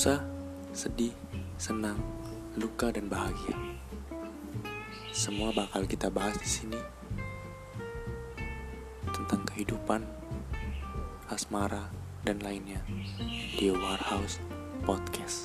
susah, sedih, senang, luka dan bahagia. Semua bakal kita bahas di sini tentang kehidupan, asmara, dan lainnya di Warhouse Podcast.